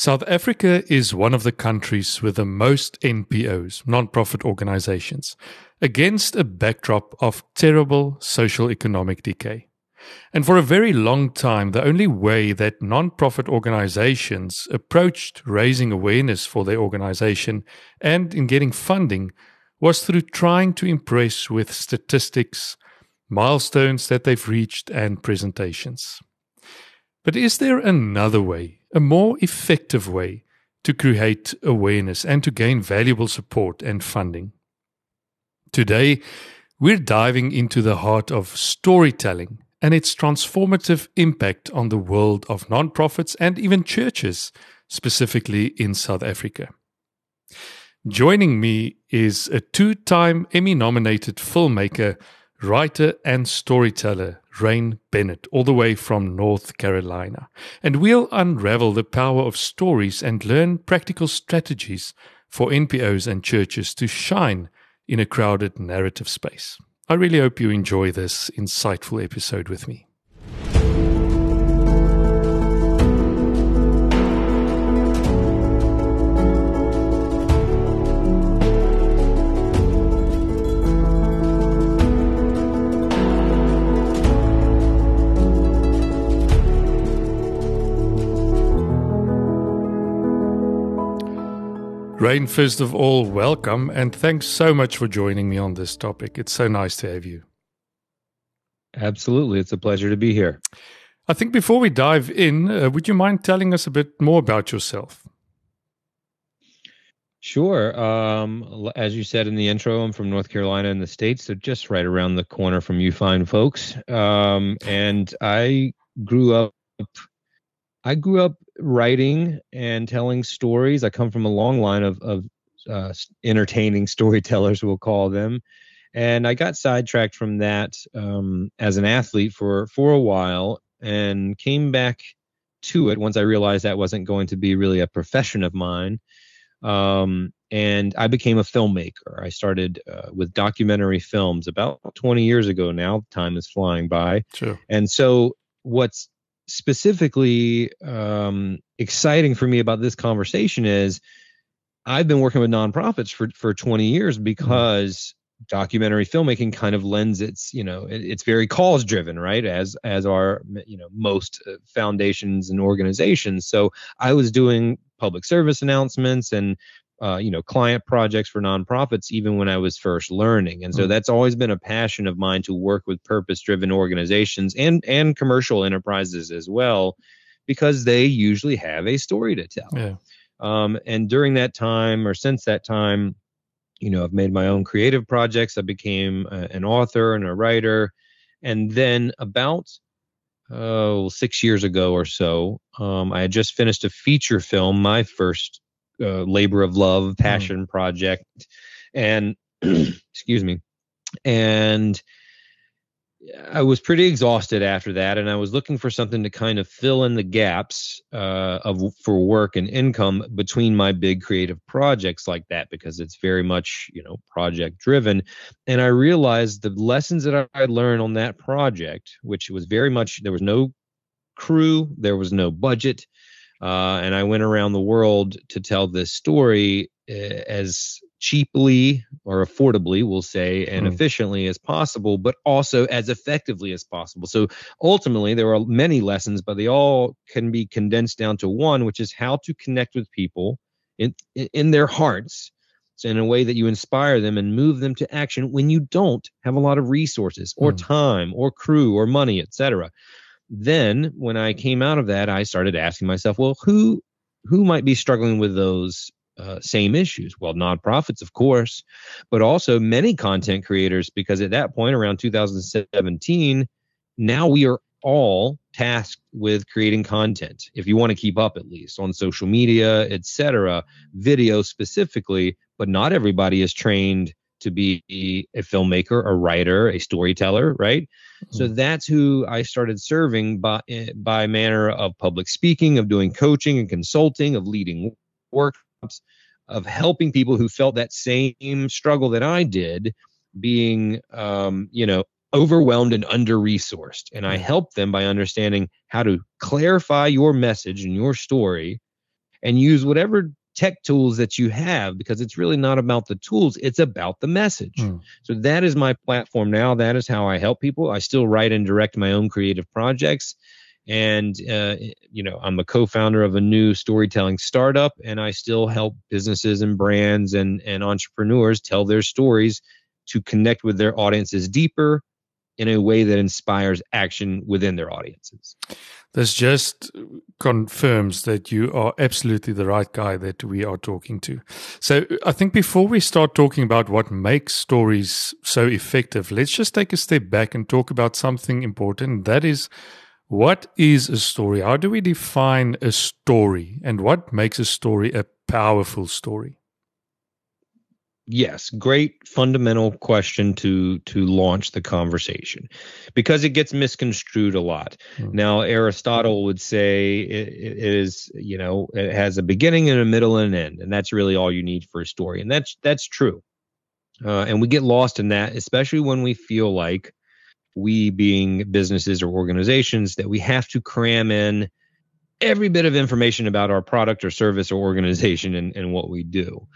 South Africa is one of the countries with the most NPOs, non-profit organizations, against a backdrop of terrible social economic decay. And for a very long time, the only way that non-profit organizations approached raising awareness for their organization and in getting funding was through trying to impress with statistics, milestones that they've reached, and presentations. But is there another way a more effective way to create awareness and to gain valuable support and funding. Today, we're diving into the heart of storytelling and its transformative impact on the world of nonprofits and even churches, specifically in South Africa. Joining me is a two time Emmy nominated filmmaker, writer, and storyteller, Rain Bennett, all the way from North Carolina. And we'll unravel the power of stories and learn practical strategies for NPOs and churches to shine in a crowded narrative space. I really hope you enjoy this insightful episode with me. Rain, first of all, welcome and thanks so much for joining me on this topic. It's so nice to have you. Absolutely. It's a pleasure to be here. I think before we dive in, uh, would you mind telling us a bit more about yourself? Sure. Um, as you said in the intro, I'm from North Carolina in the States, so just right around the corner from you fine folks. Um, and I grew up I grew up writing and telling stories. I come from a long line of, of uh, entertaining storytellers, we'll call them. And I got sidetracked from that um, as an athlete for, for a while and came back to it once I realized that wasn't going to be really a profession of mine. Um, and I became a filmmaker. I started uh, with documentary films about 20 years ago now. Time is flying by. Sure. And so, what's specifically um, exciting for me about this conversation is I've been working with nonprofits for for 20 years mm-hmm. because documentary filmmaking kind of lends its you know it, it's very cause driven right as as are you know most uh, foundations and organizations so i was doing public service announcements and uh, you know client projects for nonprofits even when i was first learning and so mm. that's always been a passion of mine to work with purpose driven organizations and and commercial enterprises as well because they usually have a story to tell yeah. um, and during that time or since that time you know i've made my own creative projects i became a, an author and a writer and then about oh six years ago or so um, i had just finished a feature film my first uh, labor of love, mm. passion mm. project, and excuse me, and I was pretty exhausted after that, and I was looking for something to kind of fill in the gaps uh, of for work and income between my big creative projects like that because it's very much you know project driven. And I realized the lessons that I learned on that project, which was very much there was no crew, there was no budget, uh, and I went around the world to tell this story uh, as cheaply or affordably, we'll say, and mm. efficiently as possible, but also as effectively as possible. So ultimately, there are many lessons, but they all can be condensed down to one, which is how to connect with people in in their hearts. So in a way that you inspire them and move them to action when you don't have a lot of resources or mm. time or crew or money, etc then when I came out of that, I started asking myself, well, who who might be struggling with those uh, same issues? Well, nonprofits, of course, but also many content creators, because at that point, around 2017, now we are all tasked with creating content if you want to keep up at least on social media etc video specifically but not everybody is trained to be a filmmaker, a writer, a storyteller, right? Mm-hmm. So that's who I started serving by by manner of public speaking, of doing coaching and consulting, of leading workshops, of helping people who felt that same struggle that I did, being um, you know overwhelmed and under resourced, and I helped them by understanding how to clarify your message and your story and use whatever tech tools that you have because it's really not about the tools it's about the message. Mm. so that is my platform now. That is how i help people. I still write and direct my own creative projects. And uh, you know i'm a co-founder of a new storytelling startup and i still help businesses and brands and and entrepreneurs tell their stories to connect with their audiences deeper in a way that inspires action within their audiences this just confirms that you are absolutely the right guy that we are talking to. So, I think before we start talking about what makes stories so effective, let's just take a step back and talk about something important. That is, what is a story? How do we define a story? And what makes a story a powerful story? Yes great fundamental question to to launch the conversation because it gets misconstrued a lot. Mm-hmm. now aristotle would say it, it is you know it has a beginning and a middle and an end and that's really all you need for a story and that's that's true. Uh, and we get lost in that especially when we feel like we being businesses or organizations that we have to cram in every bit of information about our product or service or organization and, and what we do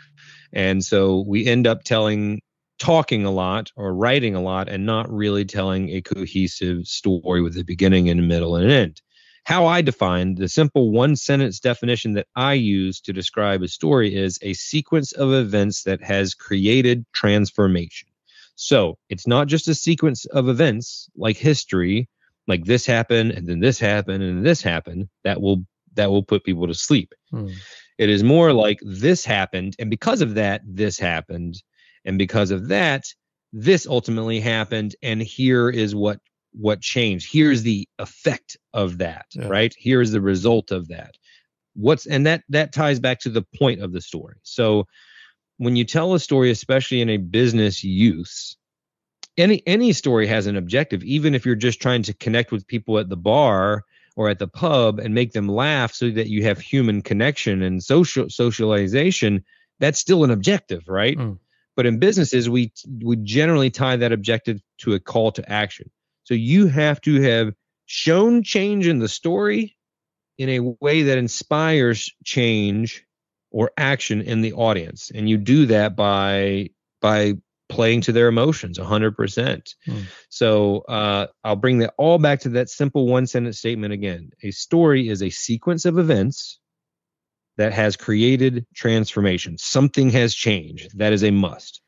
and so we end up telling, talking a lot or writing a lot and not really telling a cohesive story with a beginning and a middle and an end. How I define the simple one sentence definition that I use to describe a story is a sequence of events that has created transformation. So it's not just a sequence of events like history, like this happened and then this happened and this happened that will that will put people to sleep. Hmm. It is more like this happened, and because of that, this happened, and because of that, this ultimately happened, and here is what what changed. Here's the effect of that, yeah. right? Here's the result of that. What's and that that ties back to the point of the story. So when you tell a story, especially in a business use, any any story has an objective even if you're just trying to connect with people at the bar or at the pub and make them laugh so that you have human connection and social socialization that's still an objective right? Mm. but in businesses we we generally tie that objective to a call to action. So you have to have shown change in the story in a way that inspires change or action in the audience. And you do that by by playing to their emotions 100%. Mm. So uh, I'll bring that all back to that simple one sentence statement again. A story is a sequence of events that has created transformation. Something has changed. That is a must.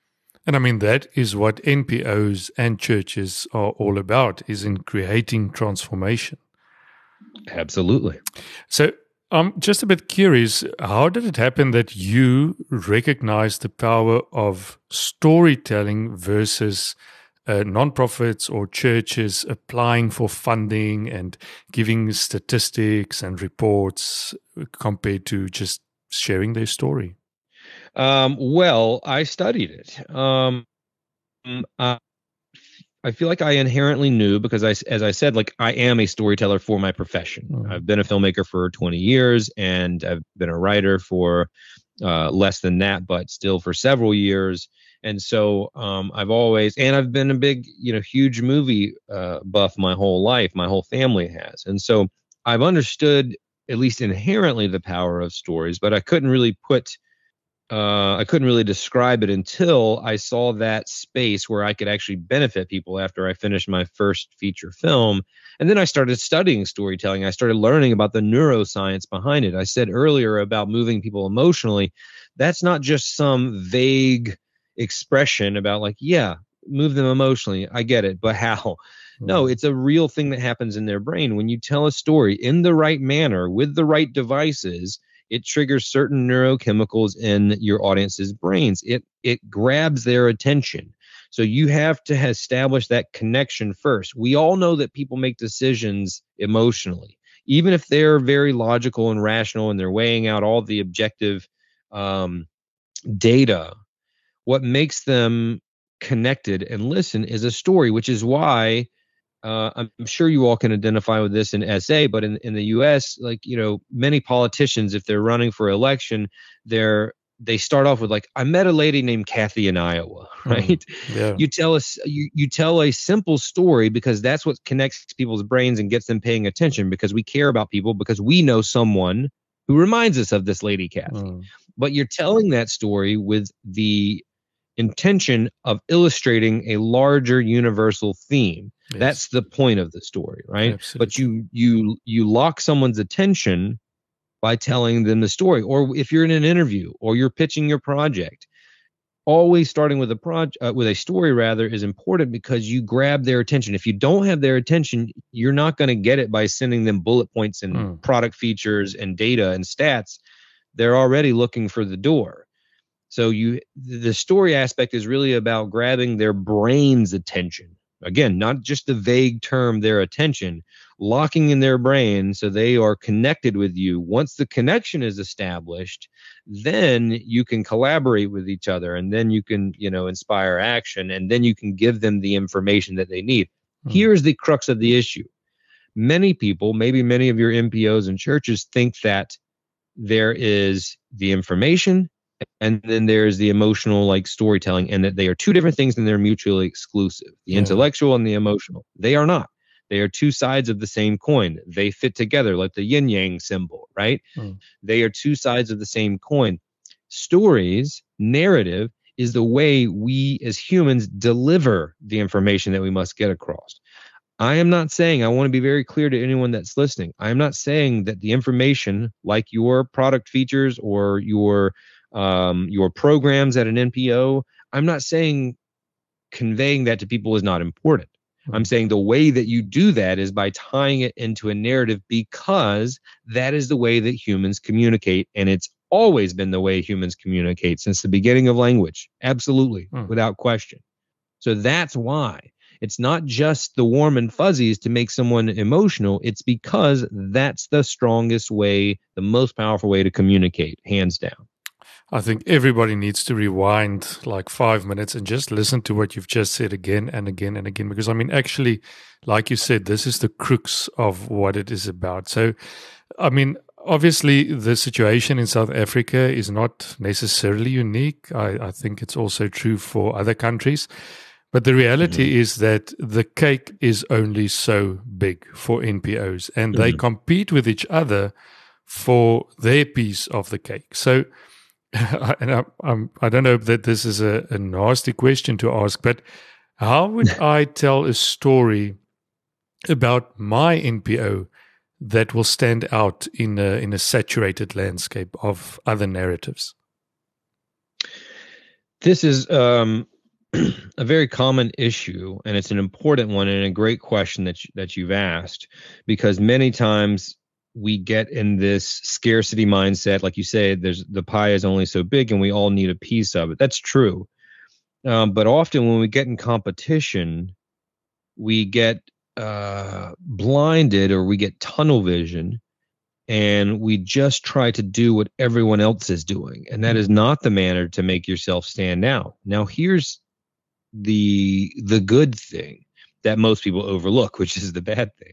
And I mean that is what NPOs and churches are all about is in creating transformation. Absolutely. So I'm just a bit curious. How did it happen that you recognized the power of storytelling versus uh, nonprofits or churches applying for funding and giving statistics and reports compared to just sharing their story? Um, well, I studied it. Um, I, I feel like I inherently knew because I, as I said, like I am a storyteller for my profession. Mm. I've been a filmmaker for 20 years and I've been a writer for uh, less than that, but still for several years. And so um, I've always, and I've been a big, you know, huge movie uh, buff my whole life. My whole family has. And so I've understood at least inherently the power of stories, but I couldn't really put uh, I couldn't really describe it until I saw that space where I could actually benefit people after I finished my first feature film. And then I started studying storytelling. I started learning about the neuroscience behind it. I said earlier about moving people emotionally. That's not just some vague expression about, like, yeah, move them emotionally. I get it, but how? No, it's a real thing that happens in their brain. When you tell a story in the right manner with the right devices, it triggers certain neurochemicals in your audience's brains. It it grabs their attention. So you have to establish that connection first. We all know that people make decisions emotionally, even if they're very logical and rational and they're weighing out all the objective um, data. What makes them connected and listen is a story, which is why uh, I'm sure you all can identify with this in SA, but in, in the U.S., like you know, many politicians, if they're running for election, they're they start off with like, "I met a lady named Kathy in Iowa," right? Mm, yeah. You tell us you you tell a simple story because that's what connects people's brains and gets them paying attention because we care about people because we know someone who reminds us of this lady Kathy. Mm. But you're telling that story with the intention of illustrating a larger universal theme. Yes. That's the point of the story, right? Absolutely. But you you you lock someone's attention by telling them the story or if you're in an interview or you're pitching your project always starting with a project uh, with a story rather is important because you grab their attention if you don't have their attention you're not going to get it by sending them bullet points and mm. product features and data and stats they're already looking for the door so you the story aspect is really about grabbing their brain's attention again not just the vague term their attention locking in their brain so they are connected with you. Once the connection is established, then you can collaborate with each other and then you can, you know, inspire action and then you can give them the information that they need. Hmm. Here's the crux of the issue. Many people, maybe many of your NPOs and churches think that there is the information and then there's the emotional like storytelling and that they are two different things and they're mutually exclusive the yeah. intellectual and the emotional they are not they are two sides of the same coin. They fit together like the yin yang symbol, right? Mm. They are two sides of the same coin. Stories, narrative, is the way we as humans deliver the information that we must get across. I am not saying, I want to be very clear to anyone that's listening. I am not saying that the information, like your product features or your um, your programs at an NPO, I'm not saying conveying that to people is not important. I'm saying the way that you do that is by tying it into a narrative because that is the way that humans communicate. And it's always been the way humans communicate since the beginning of language. Absolutely, hmm. without question. So that's why it's not just the warm and fuzzies to make someone emotional. It's because that's the strongest way, the most powerful way to communicate, hands down. I think everybody needs to rewind like five minutes and just listen to what you've just said again and again and again. Because I mean, actually, like you said, this is the crux of what it is about. So, I mean, obviously, the situation in South Africa is not necessarily unique. I, I think it's also true for other countries. But the reality mm-hmm. is that the cake is only so big for NPOs and mm-hmm. they compete with each other for their piece of the cake. So, and I, I'm, I don't know that this is a, a nasty question to ask, but how would I tell a story about my NPO that will stand out in a, in a saturated landscape of other narratives? This is um, a very common issue, and it's an important one and a great question that you, that you've asked because many times we get in this scarcity mindset like you say there's the pie is only so big and we all need a piece of it. That's true. Um, but often when we get in competition we get uh, blinded or we get tunnel vision and we just try to do what everyone else is doing. And that is not the manner to make yourself stand out. Now here's the the good thing that most people overlook which is the bad thing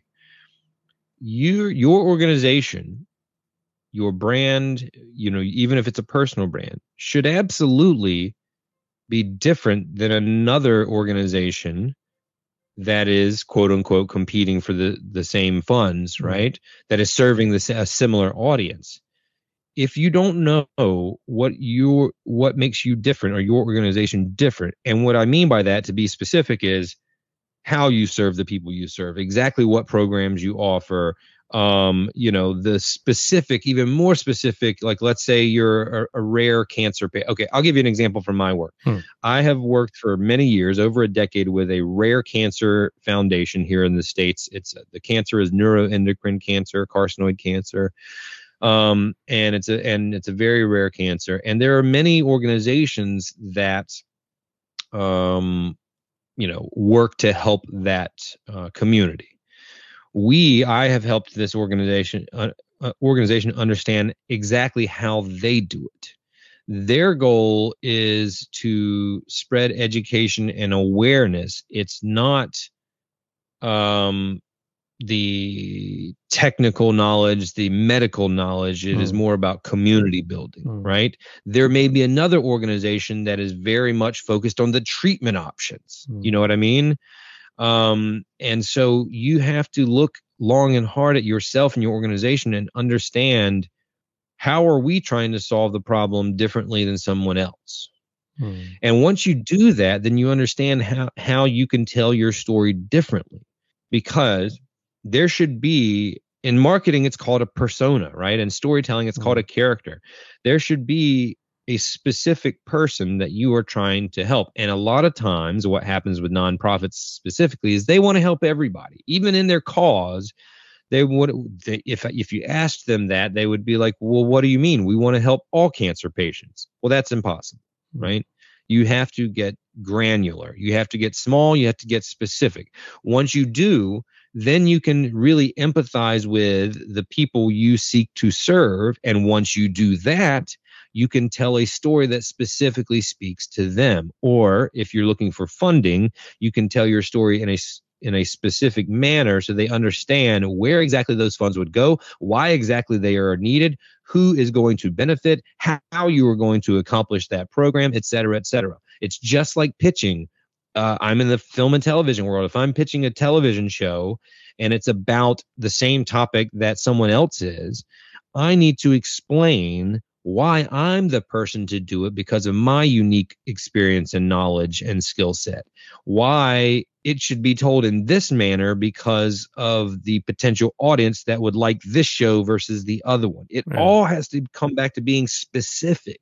your your organization your brand you know even if it's a personal brand should absolutely be different than another organization that is quote unquote competing for the the same funds mm-hmm. right that is serving the, a similar audience if you don't know what your what makes you different or your organization different and what i mean by that to be specific is how you serve the people you serve, exactly what programs you offer, um, you know, the specific, even more specific, like let's say you're a, a rare cancer patient. Okay, I'll give you an example from my work. Hmm. I have worked for many years, over a decade, with a rare cancer foundation here in the States. It's the cancer is neuroendocrine cancer, carcinoid cancer. Um, and it's a and it's a very rare cancer. And there are many organizations that um you know work to help that uh, community. We i have helped this organization uh, uh, organization understand exactly how they do it. Their goal is to spread education and awareness. It's not um the technical knowledge, the medical knowledge. It mm. is hmm. more about community building, mm. right? There may be another organization that is very much focused on the treatment options. Mm. You know what I mean? Um, and so you have to look long and hard at yourself and your organization and understand how are we trying to solve the problem differently than someone else? Hmm. And once you do that, then you understand how, how you can tell your story differently because there should be in marketing, it's called a persona, right? And storytelling, it's called a character. There should be a specific person that you are trying to help. And a lot of times, what happens with nonprofits specifically is they want to help everybody, even in their cause. They would, they, if if you asked them that, they would be like, "Well, what do you mean? We want to help all cancer patients." Well, that's impossible, Hmm. right? You have to get granular. You have to get small. You have to get specific. Once you do, then you can really empathize with the people you seek to serve. And once you do that, you can tell a story that specifically speaks to them. Or if you're looking for funding, you can tell your story in a in a specific manner so they understand where exactly those funds would go, why exactly they are needed, who is going to benefit, how you are going to accomplish that program, et cetera, et cetera. It's just like pitching uh, I'm in the film and television world. If I'm pitching a television show and it's about the same topic that someone else is, I need to explain why I'm the person to do it because of my unique experience and knowledge and skill set. Why it should be told in this manner because of the potential audience that would like this show versus the other one. It all has to come back to being specific.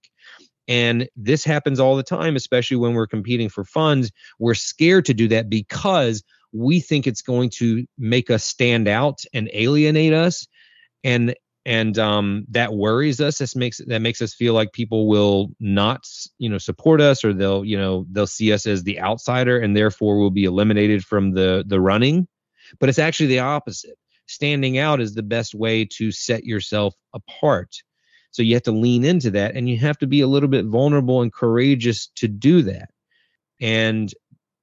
And this happens all the time, especially when we're competing for funds. We're scared to do that because we think it's going to make us stand out and alienate us. And and um, that worries us. This makes that makes us feel like people will not, you know, support us, or they'll, you know, they'll see us as the outsider, and therefore will be eliminated from the the running. But it's actually the opposite. Standing out is the best way to set yourself apart. So you have to lean into that and you have to be a little bit vulnerable and courageous to do that. And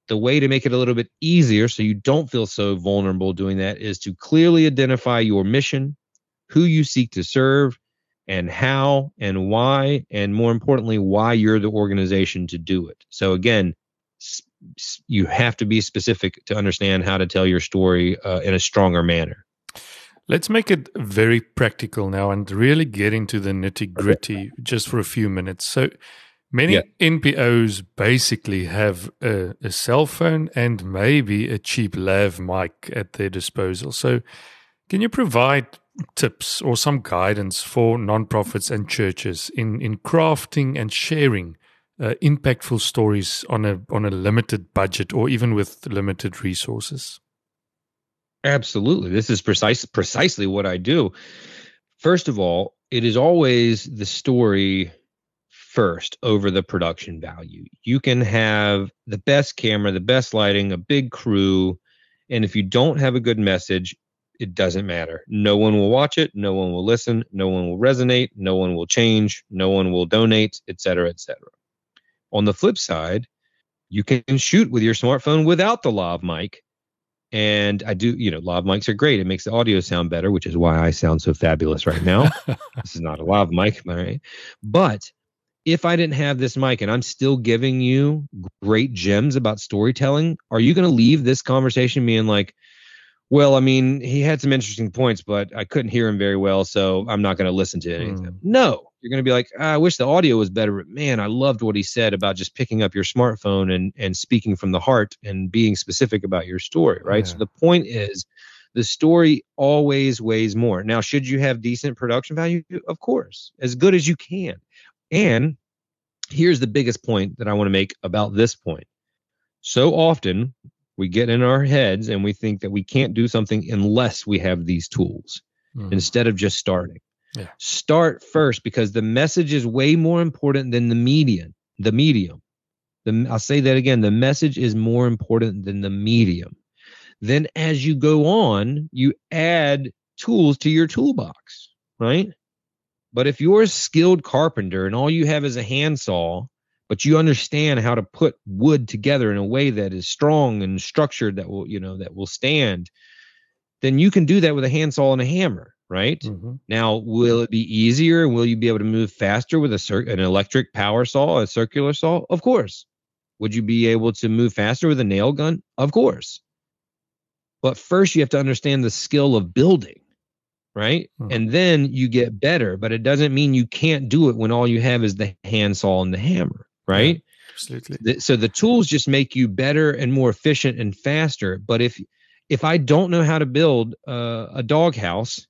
the way to make it a little bit easier so you don't feel so vulnerable doing that is to clearly identify your mission, who you seek to serve, and how and why, and more importantly, why you're the organization to do it. So again, you have to be specific to understand how to tell your story uh, in a stronger manner. Let's make it very practical now and really get into the nitty gritty just for a few minutes. So, many Yeah. NPOs basically have a, a cell phone and maybe a cheap lav mic at their disposal. So, can you provide tips or some guidance for nonprofits and churches in, in crafting and sharing uh, impactful stories on a on a limited budget or even with limited resources? Absolutely. This is precise precisely what I do. First of all, it is always the story first over the production value. You can have the best camera, the best lighting, a big crew, and if you don't have a good message, it doesn't matter. No one will watch it, no one will listen, no one will resonate, no one will change, no one will donate, etc., cetera, et cetera. On the flip side, you can shoot with your smartphone without the lav mic and I do, you know, lav mics are great. It makes the audio sound better, which is why I sound so fabulous right now. this is not a lav mic, all right? But if I didn't have this mic and I'm still giving you great gems about storytelling, are you going to leave this conversation being like, well, I mean, he had some interesting points, but I couldn't hear him very well, so I'm not going to listen to anything. of them. No, you're going to be like, "Ah, I wish the audio was better, but man, I loved what he said about just picking up your smartphone and and speaking from the heart and being specific about your story, right? So the point is, the story always weighs more. Now, should you have decent production value? Of course, as good as you can. And here's the biggest point that I want to make about this point. So often we get in our heads and we think that we can't do something unless we have these tools Mm. instead of just starting. Yeah. Start first because the message is way more important than the medium. The medium. The, I'll say that again. The message is more important than the medium. Then, as you go on, you add tools to your toolbox, right? But if you're a skilled carpenter and all you have is a handsaw, but you understand how to put wood together in a way that is strong and structured that will, you know, that will stand, then you can do that with a handsaw and a hammer, right? Mhm. Now, will it be easier? Will you be able to move faster with a cir- an electric power saw, a circular saw? Of course. Would you be able to move faster with a nail gun? Of course. But first, you have to understand the skill of building, right? Mm-hmm. And then you get better, but it doesn't mean you can't do it when all you have is the handsaw and the hammer, right? Yeah, absolutely. So the tools just make you better and more efficient and faster. But if if I don't know how to build uh, a doghouse,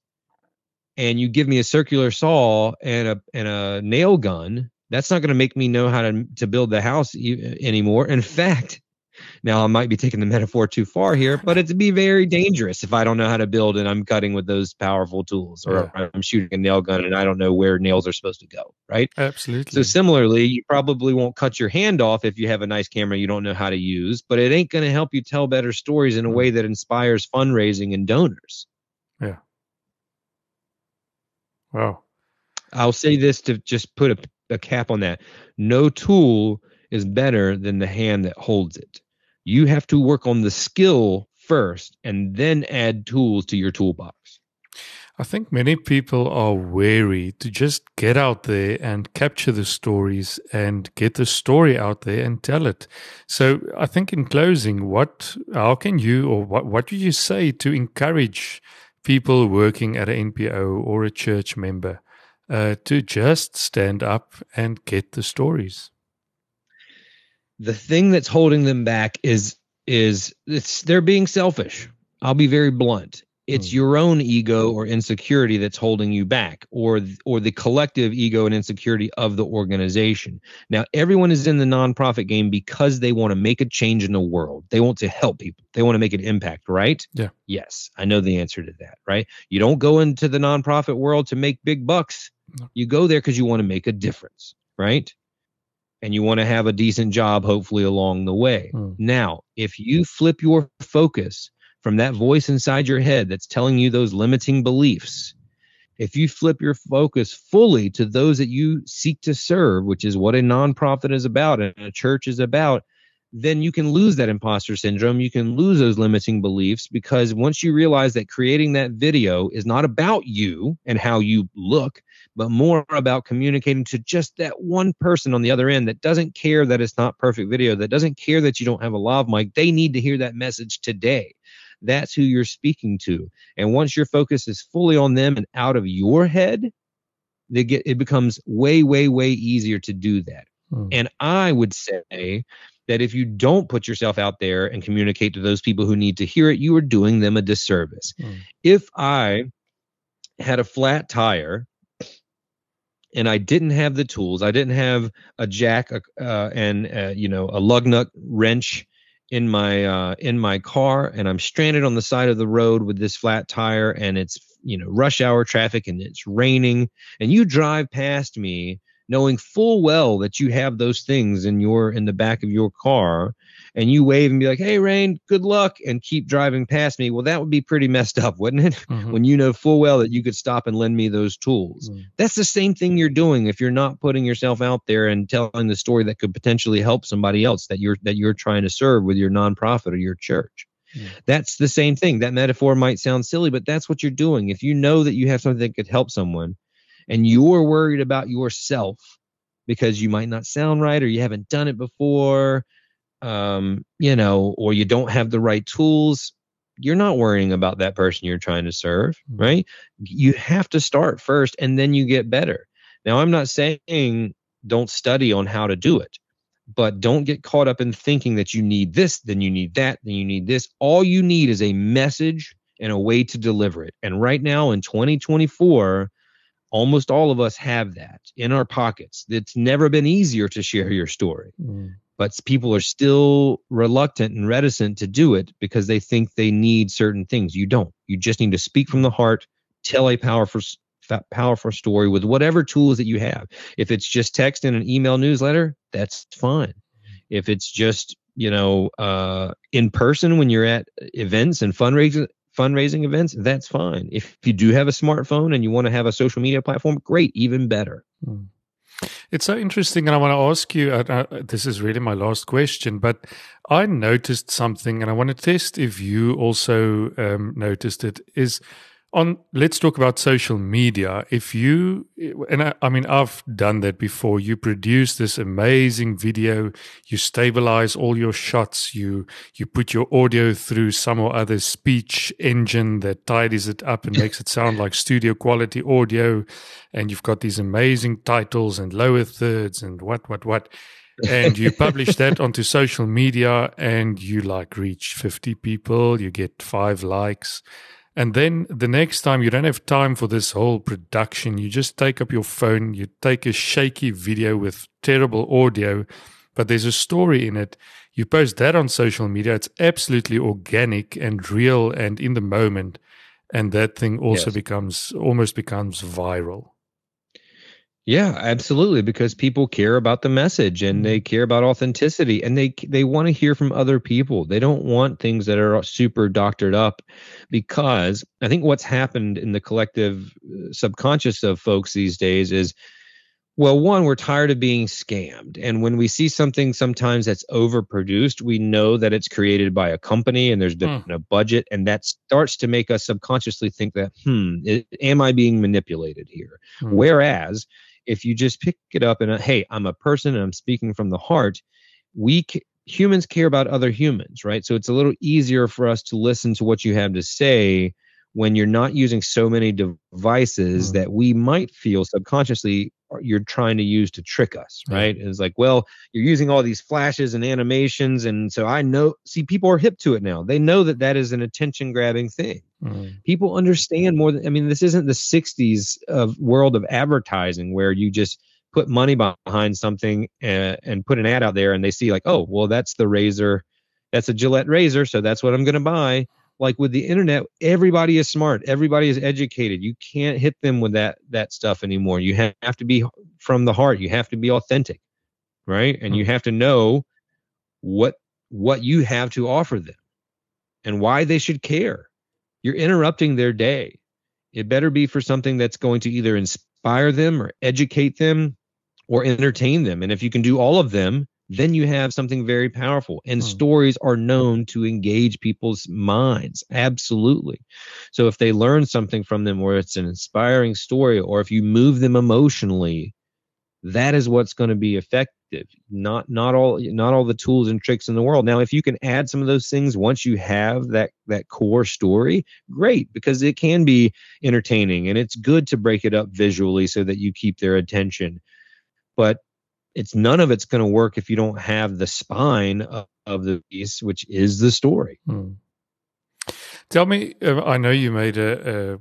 and you give me a circular saw and a and a nail gun, that's not going to make me know how to to build the house anymore. In fact, now, I might be taking the metaphor too far here, but it'd be very dangerous if I don't know how to build and I'm cutting with those powerful tools or yeah. I'm shooting a nail gun and I don't know where nails are supposed to go, right? Absolutely. So, similarly, you probably won't cut your hand off if you have a nice camera you don't know how to use, but it ain't going to help you tell better stories in a mm. way that inspires fundraising and donors. Yeah. Wow. I'll say this to just put a, a cap on that. No tool is better than the hand that holds it you have to work on the skill first and then add tools to your toolbox. I think many people are wary to just get out there and capture the stories and get the story out there and tell it. So I think in closing, what how can you or what what do you say to encourage people working at an NPO or a church member uh, to just stand up and get the stories? the thing that's holding them back is is it's they're being selfish. I'll be very blunt. It's hmm. your own ego or insecurity that's holding you back or or the collective ego and insecurity of the organization. Now everyone is in the nonprofit game because they want to make a change in the world. They want to help people. They want to make an impact, right? Yeah. Yes, I know the answer to that, right? You don't go into the nonprofit world to make big bucks. No. You go there because you want to make a difference, right? and you want to have a decent job, hopefully, along the way. Mm. Now, if you flip your focus from that voice inside your head that's telling you those limiting beliefs, if you flip your focus fully to those that you seek to serve, which is what a nonprofit is about and a church is about, then you can lose that imposter syndrome. You can lose those limiting beliefs because once you realize that creating that video is not about you and how you look, but more about communicating to just that one person on the other end that doesn't care that it's not perfect video, that doesn't care that you don't have a lav mic. They need to hear that message today. That's who you're speaking to. And once your focus is fully on them and out of your head, they get it becomes way, way, way easier to do that. Hmm. And I would say that if you don't put yourself out there and communicate to those people who need to hear it, you are doing them a disservice. Hmm. If I had a flat tire and I didn't have the tools. I didn't have a jack uh, and uh, you know a lug nut wrench in my uh, in my car, and I'm stranded on the side of the road with this flat tire, and it's you know rush hour traffic, and it's raining, and you drive past me knowing full well that you have those things in your in the back of your car and you wave and be like, "Hey, Rain, good luck," and keep driving past me, well, that would be pretty messed up, wouldn't it? Mm-hmm. when you know full well that you could stop and lend me those tools. Mm. That's the same thing you're doing if you're not putting yourself out there and telling the story that could potentially help somebody else that you're that you're trying to serve with your nonprofit or your church. Mm. That's the same thing. That metaphor might sound silly, but that's what you're doing. If you know that you have something that could help someone and you're worried about yourself because you might not sound right or you haven't done it before um, you know, or you don't have the right tools, you're not worrying about that person you're trying to serve, mm-hmm. right? You have to start first and then you get better. Now, I'm not saying don't study on how to do it, but don't get caught up in thinking that you need this, then you need that, then you need this. All you need is a message and a way to deliver it. And right now in 2024, almost all of us have that in our pockets. It's never been easier to share your story. Mm but people are still reluctant and reticent to do it because they think they need certain things. You don't. You just need to speak from the heart, tell a powerful powerful story with whatever tools that you have. If it's just text in an email newsletter, that's fine. If it's just you know uh, in person when you're at events and fundraising fundraising events, that's fine. If you do have a smartphone and you want to have a social media platform, great, even better. Mm. It's so interesting, and I want to ask you. Uh, uh, this is really my last question, but I noticed something, and I want to test if you also um, noticed it. Is on let's talk about social media. If you and I, I, mean i've done that before. You produce this amazing video. You stabilize all your shots. You you put your audio through some or other speech engine that tidies it up and makes it sound like studio quality audio. And you've got these amazing titles and lower thirds and what what what. And you publish that onto social media and you like reach 50 people. You get five likes and then the next time you don't have time for this whole production, you just take up your phone, you take a shaky video with terrible audio, but there's a story in it. You post that on social media. It's absolutely organic and real and in the moment. And that thing also yes. becomes almost becomes viral. Yeah, absolutely. Because people care about the message and they mm-hmm. care about authenticity and they they want to hear from other people. They don't want things that are super doctored up. Because I think what's happened in the collective uh, subconscious of folks these days is, well, one, we're tired of being scammed, and when we see something sometimes that's overproduced, we know that it's created by a company and there's been hmm. a budget, and that starts to make us subconsciously think that, hmm, it, am I being manipulated here? Hmm. Whereas if you just pick it up and uh, hey i'm a person and i'm speaking from the heart we humans care about other humans right? So it's a little easier for us to listen to what you have to say when you're not using so many devices mm. that we might feel subconsciously you're trying to use to trick us, right? Yeah. It's like, well, you're using all these flashes and animations, and so I know. See, people are hip to it now. They know that that is an attention grabbing thing. Mm. People understand more than. I mean, this isn't the '60s of world of advertising where you just put money behind something and, and put an ad out there, and they see like, oh, well, that's the razor, that's a Gillette razor, so that's what I'm going to buy like with the internet everybody is smart. Everybody is educated. You can't hit them with that that stuff anymore. You have to be from the heart. You have to be authentic right? And you mm-hmm. have to know what what you have to offer them and why they should care. You're interrupting their day. It better be for something that's going to either inspire them or educate them or entertain them. And if you can do all of them then you have something very powerful. And hmm. stories are known to engage people's minds. Absolutely. So if they learn something from them where it's an inspiring story, or if you move them emotionally, that is what's going to be effective. Not not all not all the tools and tricks in the world. Now, if you can add some of those things once you have that that core story, great, because it can be entertaining and it's good to break it up visually so that you keep their attention. But it's none of it's going to work if you don't have the spine of, of the piece, which is the story. Hmm. Tell me, uh, I know you made a, a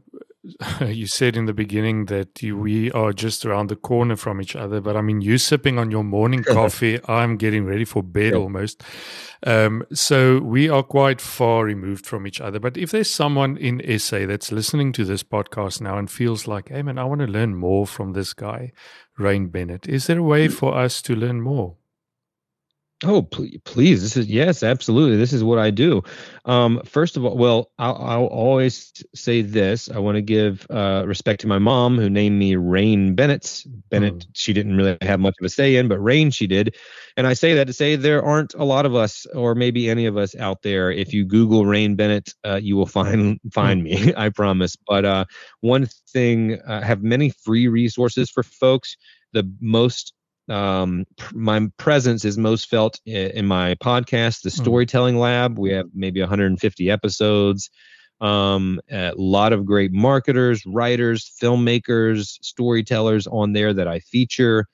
you said in the beginning that you, we are just around the corner from each other, but I mean, you sipping on your morning coffee, I'm getting ready for bed yeah. almost. Um, so we are quite far removed from each other. But if there's someone in SA that's listening to this podcast now and feels like, hey man, I want to learn more from this guy, Rain Bennett, is there a way mm. for us to learn more? Oh, please, please! This is yes, absolutely. This is what I do. Um, first of all, well, I'll, I'll always say this. I want to give uh, respect to my mom, who named me Rain Bennett. Bennett, mm. she didn't really have much of a say in, but Rain she did. And I say that to say there aren't a lot of us, or maybe any of us out there. If you Google Rain Bennett, uh, you will find find me. I promise. But uh, one thing, I have many free resources for folks. The most um, my presence is most felt in my podcast, the hmm. Storytelling Lab. We have maybe 150 episodes. Um, a lot of great marketers, writers, filmmakers, storytellers on there that I feature.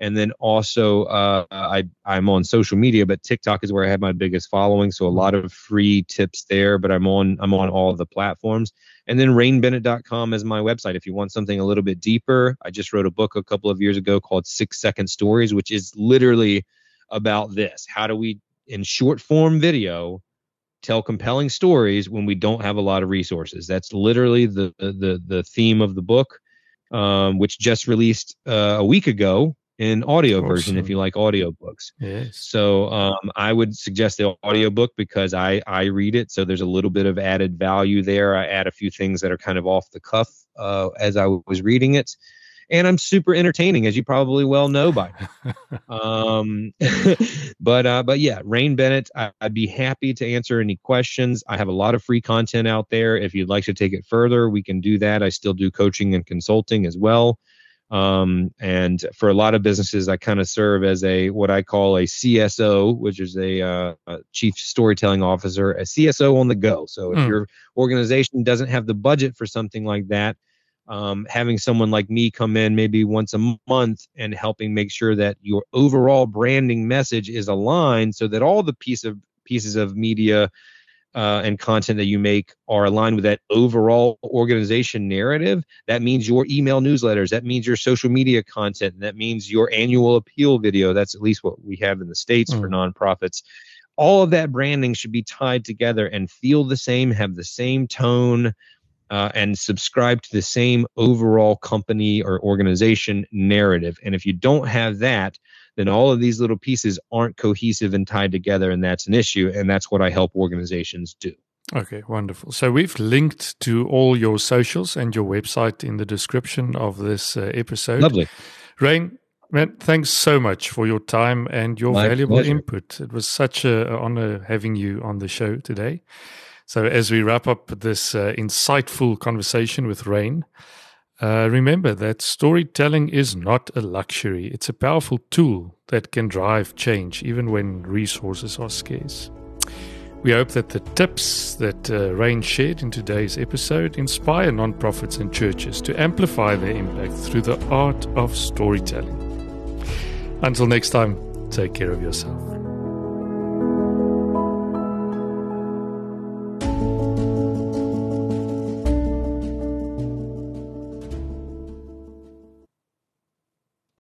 And then also, uh, I I'm on social media, but TikTok is where I have my biggest following. So a lot of free tips there. But I'm on I'm on all the platforms. And then rainbennett.com is my website. If you want something a little bit deeper, I just wrote a book a couple of years ago called Six Second Stories, which is literally about this. How do we, in short form video, tell compelling stories when we don't have a lot of resources? That's literally the the the theme of the book, um, which just released uh, a week ago in audio awesome. version if you like audiobooks. Yes. So um, I would suggest the audiobook because I I read it, so there's a little bit of added value there. I add a few things that are kind of off the cuff uh, as I was reading it. and I'm super entertaining, as you probably well know by now. um, but uh, but yeah, Rain Bennett, I, I'd be happy to answer any questions. I have a lot of free content out there. If you'd like to take it further, we can do that. I still do coaching and consulting as well. Um, and for a lot of businesses, I kind of serve as a what I call a CSO, which is a, uh, a chief storytelling officer, a CSO on the go. So if mm. your organization doesn't have the budget for something like that, um, having someone like me come in maybe once a month and helping make sure that your overall branding message is aligned, so that all the piece of pieces of media uh, and content that you make are aligned with that overall organization narrative, that means your email newsletters, that means your social media content, that means your annual appeal video. That's at least what we have in the States mm. for nonprofits. All of that branding should be tied together and feel the same, have the same tone, uh, and subscribe to the same overall company or organization narrative. And if you don't have that, then all of these little pieces aren't cohesive and tied together, and that's an issue. And that's what I help organizations do. Okay, wonderful. So we've linked to all your socials and your website in the description of this uh, episode. Lovely. Rain, man, thanks so much for your time and your My valuable pleasure. input. It was such an honor having you on the show today. So, as we wrap up this uh, insightful conversation with Rain, uh, remember that storytelling is not a luxury, it's a powerful tool that can drive change even when resources are scarce. We hope that the tips that uh, Rain shared in today's episode inspire nonprofits and churches to amplify their impact through the art of storytelling. Until next time, take care of yourself.